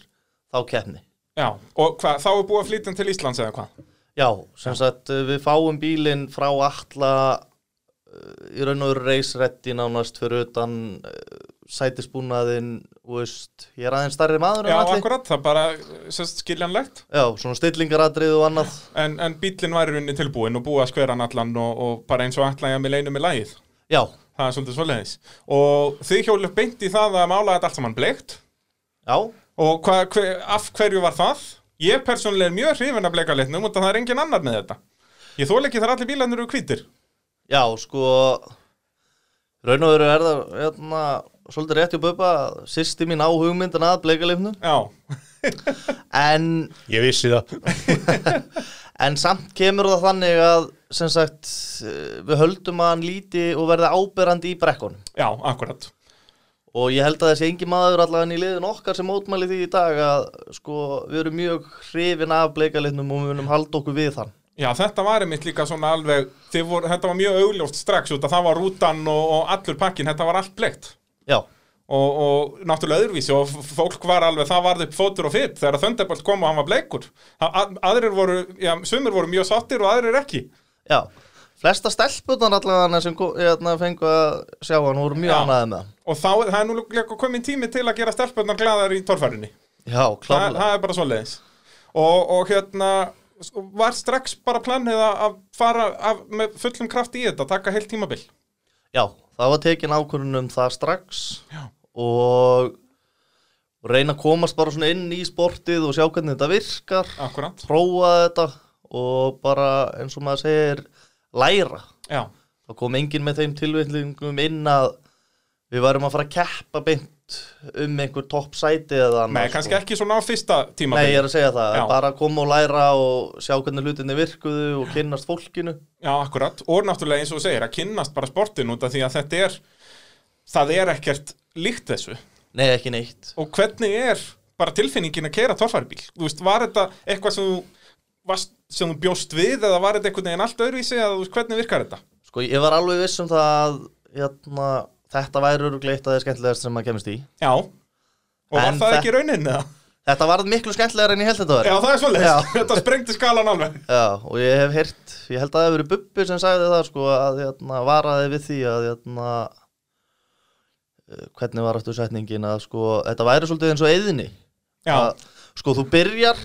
þá keppni Já, og hvað, þá er búið að flytja til Íslands eða hvað? Já, sem sagt uh, við fáum bílinn frá alla uh, í raun og veru reisrætti nánast fyrir utan uh, sætisbúnaðinn, ég er aðeins starri maður en Já, allir. akkurat, það er bara sérst, skiljanlegt. Já, svona stillingaratrið og annað. en, en bílinn var í rauninni tilbúin og búið að skvera allan og, og bara eins og allan ég með leinu með lagið. Já, Það er svolítið svoleiðis. Og þið hjólu beint í það að mála þetta allt saman bleikt? Já, Og hva, hver, af hverju var það? Ég persónulega er mjög hrifin af bleika litnum og það er engin annar með þetta. Ég þól ekki þar allir bílarnir eru hvítir. Já, sko, raun og veru er það, hérna, svolítið rétt hjá Bubba, sýsti mín á hugmyndin að bleikalifnu, Já, en, Ég vissi það. en samt kemur það þannig að, sem sagt, við höldum að hann líti og verði áberandi í brekkunum. já, akkurat Og ég held að þessi engi maður allavega í liðin okkar sem mótmæli því í dag að sko við erum mjög hrifin af bleikalitnum og við munum halda okkur við þann. Já, þetta var einmitt líka svona alveg voru, Þetta var mjög augljóst strax út að það var rútan og, og allur pakkin, þetta var allt bleikt Já, og, og náttúrulega öðruvísi og fólk var alveg, það varði upp fótur og fyrt þegar Thunderbolt kom og hann var bleikur. A- a- aðrir voru, já, sumir voru mjög sáttir og aðrir ekki. Já. Flesta stelpunar allavega sem hérna, fengu að sjá hann voru mjög ánæði með og þá það er nú líka komin tími til að gera stelpunnar glæðar í torfærinni Já, það, klárlega. það er bara svoleiðis. Og, og hérna var strax bara planið að að fara af, með fullum kraft í þetta, taka heilt tímabil? Já, það var tekin ákvörðun um það strax Já. og reyna að komast bara svona inn í sportið og sjá hvernig þetta virkar, akkurat, prófa þetta og bara eins og maður segir læra. já, Það kom enginn með þeim tilvillingum inn að við varum að fara að keppa beint um einhver topp sæti eða annað. nei, kannski ekki svona á fyrsta Nei, tímabil ég er að segja það, Já. bara koma og læra og sjá hvernig hlutinni virkuðu og kynnast fólkinu. Já, akkurat, og náttúrulega eins og þú segir að kynnast bara sportin út af því að þetta er það er ekkert líkt þessu Nei, ekki neitt. og hvernig er bara tilfinningin að keira torfæribíl þú veist, var þetta eitthvað sem þú varst, sem þú bjóst við eða var þetta einhvern veginn allt öðruvísi eða veist, hvernig virkar þetta? Sko, ég var alveg viss um það að hérna, þetta væri örugleitt að það er skemmtilegast sem maður kemist í. Já, Og var En það ekki raunin eða? Þetta var miklu skemmtilegar en ég held þetta var Já, það er svolítið, þetta sprengti skalan alveg. Já, og ég hef heyrt, ég held að það hefur verið Bubbi sem sagði það sko að hérna, varaði við því að hérna, eh, hvernig var aftur setningin að sko, þetta væri svolítið eins og eðinni Já, að, sko þú byrjar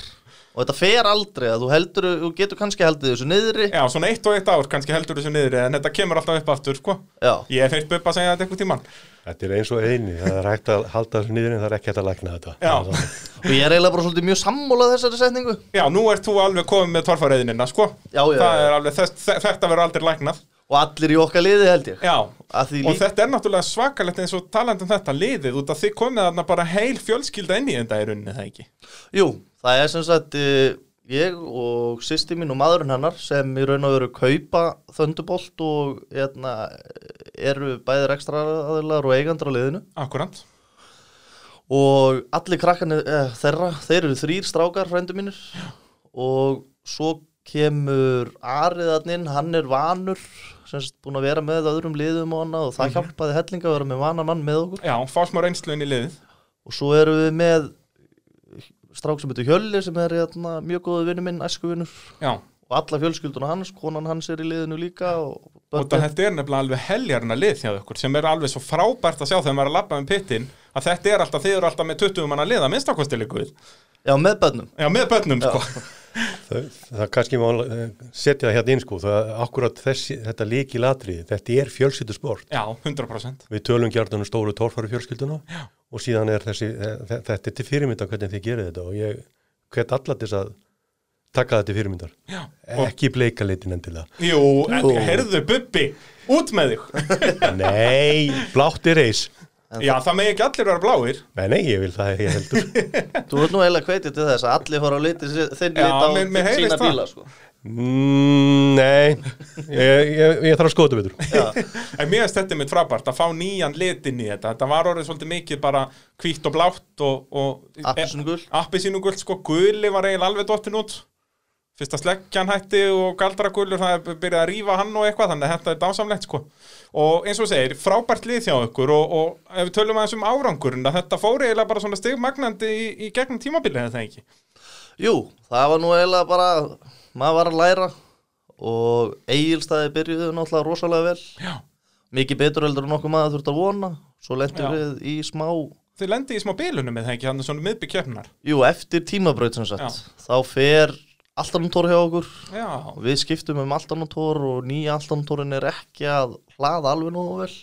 og þetta fer aldrei að þú heldur, þú getur kannski haldið þessu niðri. Já, svona eitt og eitt ár kannski heldur þessu niður En þetta kemur alltaf upp aftur, sko. Já, Ég hef heilt Bubba að segja þetta einhvern tímann. Þetta er eins og eini, það er hægt að halda þessu niður en það er ekki hægt að lækna þetta. Já. Er og ég er eiginlega bara svolítið mjög sammólað þessari setningu. Já, nú ert þú alveg komið með torfareyðinina, sko. Já, já, Það já. er alveg, þess, þe- þetta verður aldrei læknað. Og allir í okkar liði held ég. Já, að því og líka, þetta er náttúrulega svakalegt eins og talandi um þetta liðið út að þið komið þarna bara heil fjölskylda inn í þetta í rauninni, það ekki? jú, það er sem sagt uh, ég og sýsti mín og maðurinn hennar sem í raun og veru kaupa þöndubolt og hérna, eru bæðir ekstra aðilar og eigandar á liðinu. Akkurant og allir krakkarnir eh, þeirra, þeir eru þrýr strákar frændu mínir. Og svo kemur Ariðarninn, hann er vanur semst búin að vera með öðrum liðum og og það hjálpaði hellinga að vera með vanan mann með okkur. Já, fá smá reynslu inn í liðið. Og svo erum við með strák sem heitir Hjölli sem er hérna, mjög góðu vinnu minn, æskuvinnur og alla fjölskylduna hans, konan hans er í liðinu líka og og þetta er nefnilega alveg heljarna lið hjá ykkur sem er alveg svo frábært að sjá þegar maður er að labba með pittin að þetta er alltaf, þið eru alltaf með 20 manna lið að minnstakostileiku Já, með bönnum Já, með börnum, sko Það, það kannski má eh, setja það hérna inn sko, það er akkurat þessi, þetta líki latriði, þetta er fjölskyldu sport. Já, 100% Við tölum gjarnan um stóru torfæru fjölskylduna Já. og síðan er þessi, eh, þe- þetta er til fyrirmynda hvernig þið gerir þetta og ég hvet allar þess að taka þetta til fyrirmyndar. Já, Ekki bleika litin endilega. Jú, en, heyrðu Bubbi, út með þig Nei, blátt er reis. Já, það megi ekki allir vera bláir Nei, nei, ég vil það ég heldur. Þú ert nú eiginlega hvetið til þess að allir fór á liti þinn Já, lit á mér- mér heyrist sína það. bíla sko. Mm, nei, ég, ég, ég þarf að skoða þetta betur. En mér finnst þetta mitt frábært að fá nýjan lit inn í þetta Þetta var orðið svolítið mikið bara hvítt og blátt og, og Appelsínugult. Appelsínugult, sko, guli var eiginlega alveg dottin út Fyrsta sleggjan hætti og galdragulur það er byrjað að rífa hann og eitthvað þannig að þetta er dásamlegt sko og eins og segir, frábært lið hjá ykkur og, og ef við tölum aðeins um árangurinn að þetta fór eiginlega bara svona stigmagnandi í, í gegnum tímabilið það ekki? Jú, það var nú eiginlega bara maður var að læra og eigilstæði byrjuðu náttúrulega rosalega vel. Já. mikið betur heldur en okkur maður þurft að vona. Svo lendur við í smá Þið lendi í smá bilunum eða ekki, þannig svona miðbygg keppnar Jú, eftir tímabraut sem sagt. Þá fer altanumtór hjá okkur. Já, við skiptum um altanumtór og nýja altanumtórin er ekki að hlaða alveg nógu vel.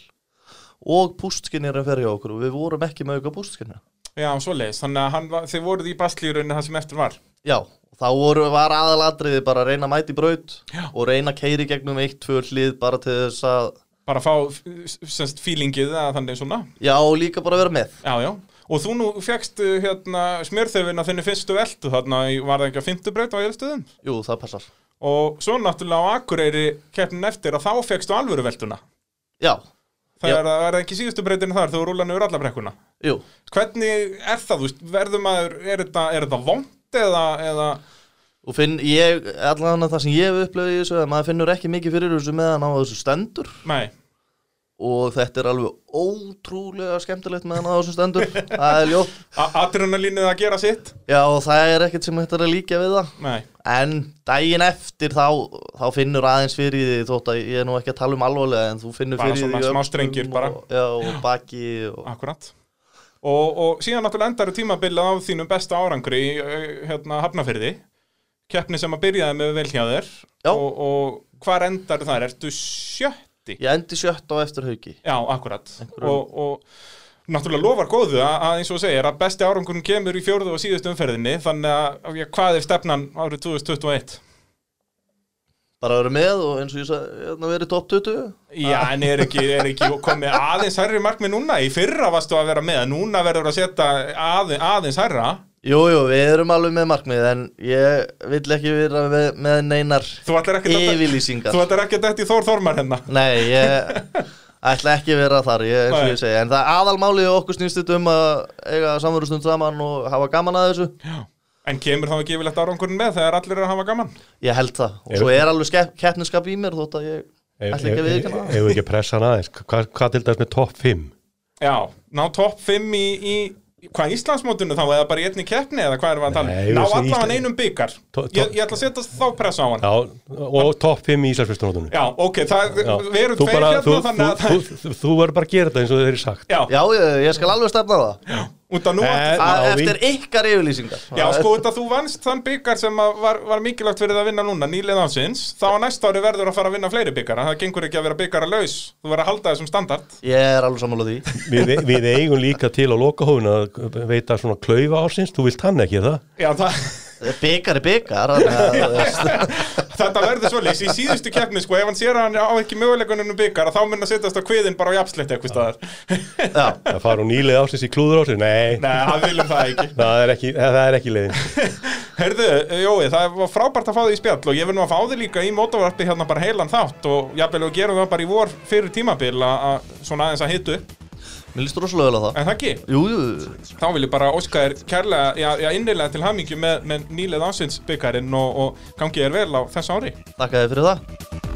Og pústskinnir er að fer hjá okkur og við vorum ekki með auka pústskinnir já, svo leiðis Þannig að hann, var- þið voruð í baslýrunni það sem eftir var. Já, þá voru, var aðalatriði bara að reyna að mæti braut Já. og reyna að keiri gegnum eitt, tvö hlið bara til þess að, bara fá semst fílingið eða þannig svona. Já, og líka bara vera með. Já, já, og þú nú fegst hérna smjörþefin að þinni fyrstu veltu þarna, var það ekki að fymtu braut á eilstöðum Jú, það passar. og svo náttúrulega á Akureyri keppnin eftir að þá fegstu alvöru veltuna Já, það er, ekki síðustu breytinu þar þú rúlan yfir alla brekkuna? Jú, hvernig er það, verður maður er þetta, er þetta vond eða, eða? Og finn ég, allan það sem ég hef upplöfið í þessu, að maður finnur ekki mikið fyrir þessu meðan á þessu stendur. Nei, og þetta er alveg ótrúlega skemmtilegt meðan á þessu stendur, það er ljótt. adrenalínið að gera sitt. Já, og það er ekkert sem þetta er að líka við það. nei, En daginn eftir þá, þá finnur aðeins fyrir því þótt að ég er nú ekki að tala um alvarlega en þú finnur Bara fyrir svona því í smá öxlum strengir bara. og, Já, og baki og akkurat. Og, og síðan náttúrulega endar tímabilið á þínum besta árangri eh, hérna Hafnafyrði keppni sem að byrjaði með vel hjá þér. Já. og, og hvar endar þar, ertu sjötti? Ég endi sjött á eftir hauki Já, akkurat og, og náttúrulega lofar góðu að, að eins og segir að besti árangurinn kemur í fjórðu og síðustu umferðinni þannig að hvað er stefnan árið 2021? Bara að vera með og eins og ég sagði, hérna verið topp 20 Já, en er ekki, er ekki komið aðeins hærri markmið núna? Í fyrra varstu að vera með, núna verður að setja aðeins, aðeins hærra Jú, jú, við erum alveg með markmið en ég vill ekki vera með, með neinar Þú ætlar ekki að yfirlýsingar Þú ætlar ekki að þetta í Þór Þormar hérna Nei, ég ætla ekki að vera þar, ég, eins og Nei. ég segi En það aðalmálið okkur snýst þetta um að eiga samverðustund saman og hafa gaman að þessu Já. En kemur þá ekki yfirlegt árangurinn með þegar allir eru að hafa gaman? Ég held það, og svo er alveg keppniskap í mér þótt að ég ætla ekki að viðkjanna það Ef við ekki að pressa hann aðeins, hvað, hvað til dæmis með topp 5? Já, ná topp 5 í, í hvað Íslandsmótinu þá, eða bara í einni keppni eða hvað erum við að tala um? Ná allavega Ísland- einum byggar ég, ég ætla að setja þá pressa á hann. Já, og topp 5 í Íslandsfyrstunótunum Já, ok, það, við erum tveir hérna þú, þannig að þú, þú, þú, þú verður bara að gera þetta eins og þeir eru sagt. Já, Já, ég, ég skal alveg stefna á það Eh, að Að Eftir ykkar yfirlýsingar. Já, sko, af þú vannst þann byggar sem að var, var mikilvægt fyrir það að vinna núna, nýlið ánsins þá á næsta ári verður að fara að vinna fleiri byggara það gengur ekki að vera byggara laus, þú verður að halda þessum standard. Ég er alveg sammála því. Við, við eigum líka til á lokahófin að veita svona klaufa ársins, þú vilt hann ekki er það? Já, það, Byggar er byggar þetta verður svolítið í síðustu keppni, sko, ef hann sér að hann á ekki möguleikunum byggara, þá mun að setjast á kviðin bara á jafnsleitt eitthvað staðar. Já, Að fara úr nýlega ársins í klúður ársins? Nei, Nei, það viljum það ekki. Það er ekki, það er ekki leiðin. Herðu, Jói, það var frábært að fá þig í spjall og ég vil nú að fá þig líka í mótavarpi hérna bara heilan þátt og jafnvel og gerum það bara í vor fyrir tímabil að að svona aðeins að hitu upp, mér líst rosalega vel á það. En það ekki? Jú, jú, þá vil ég bara óska þér kærlega, já, já innilega til hamingju með, með nýlið ásins byggarinn og, og gangið er vel á þessu ári. Þakka þið fyrir það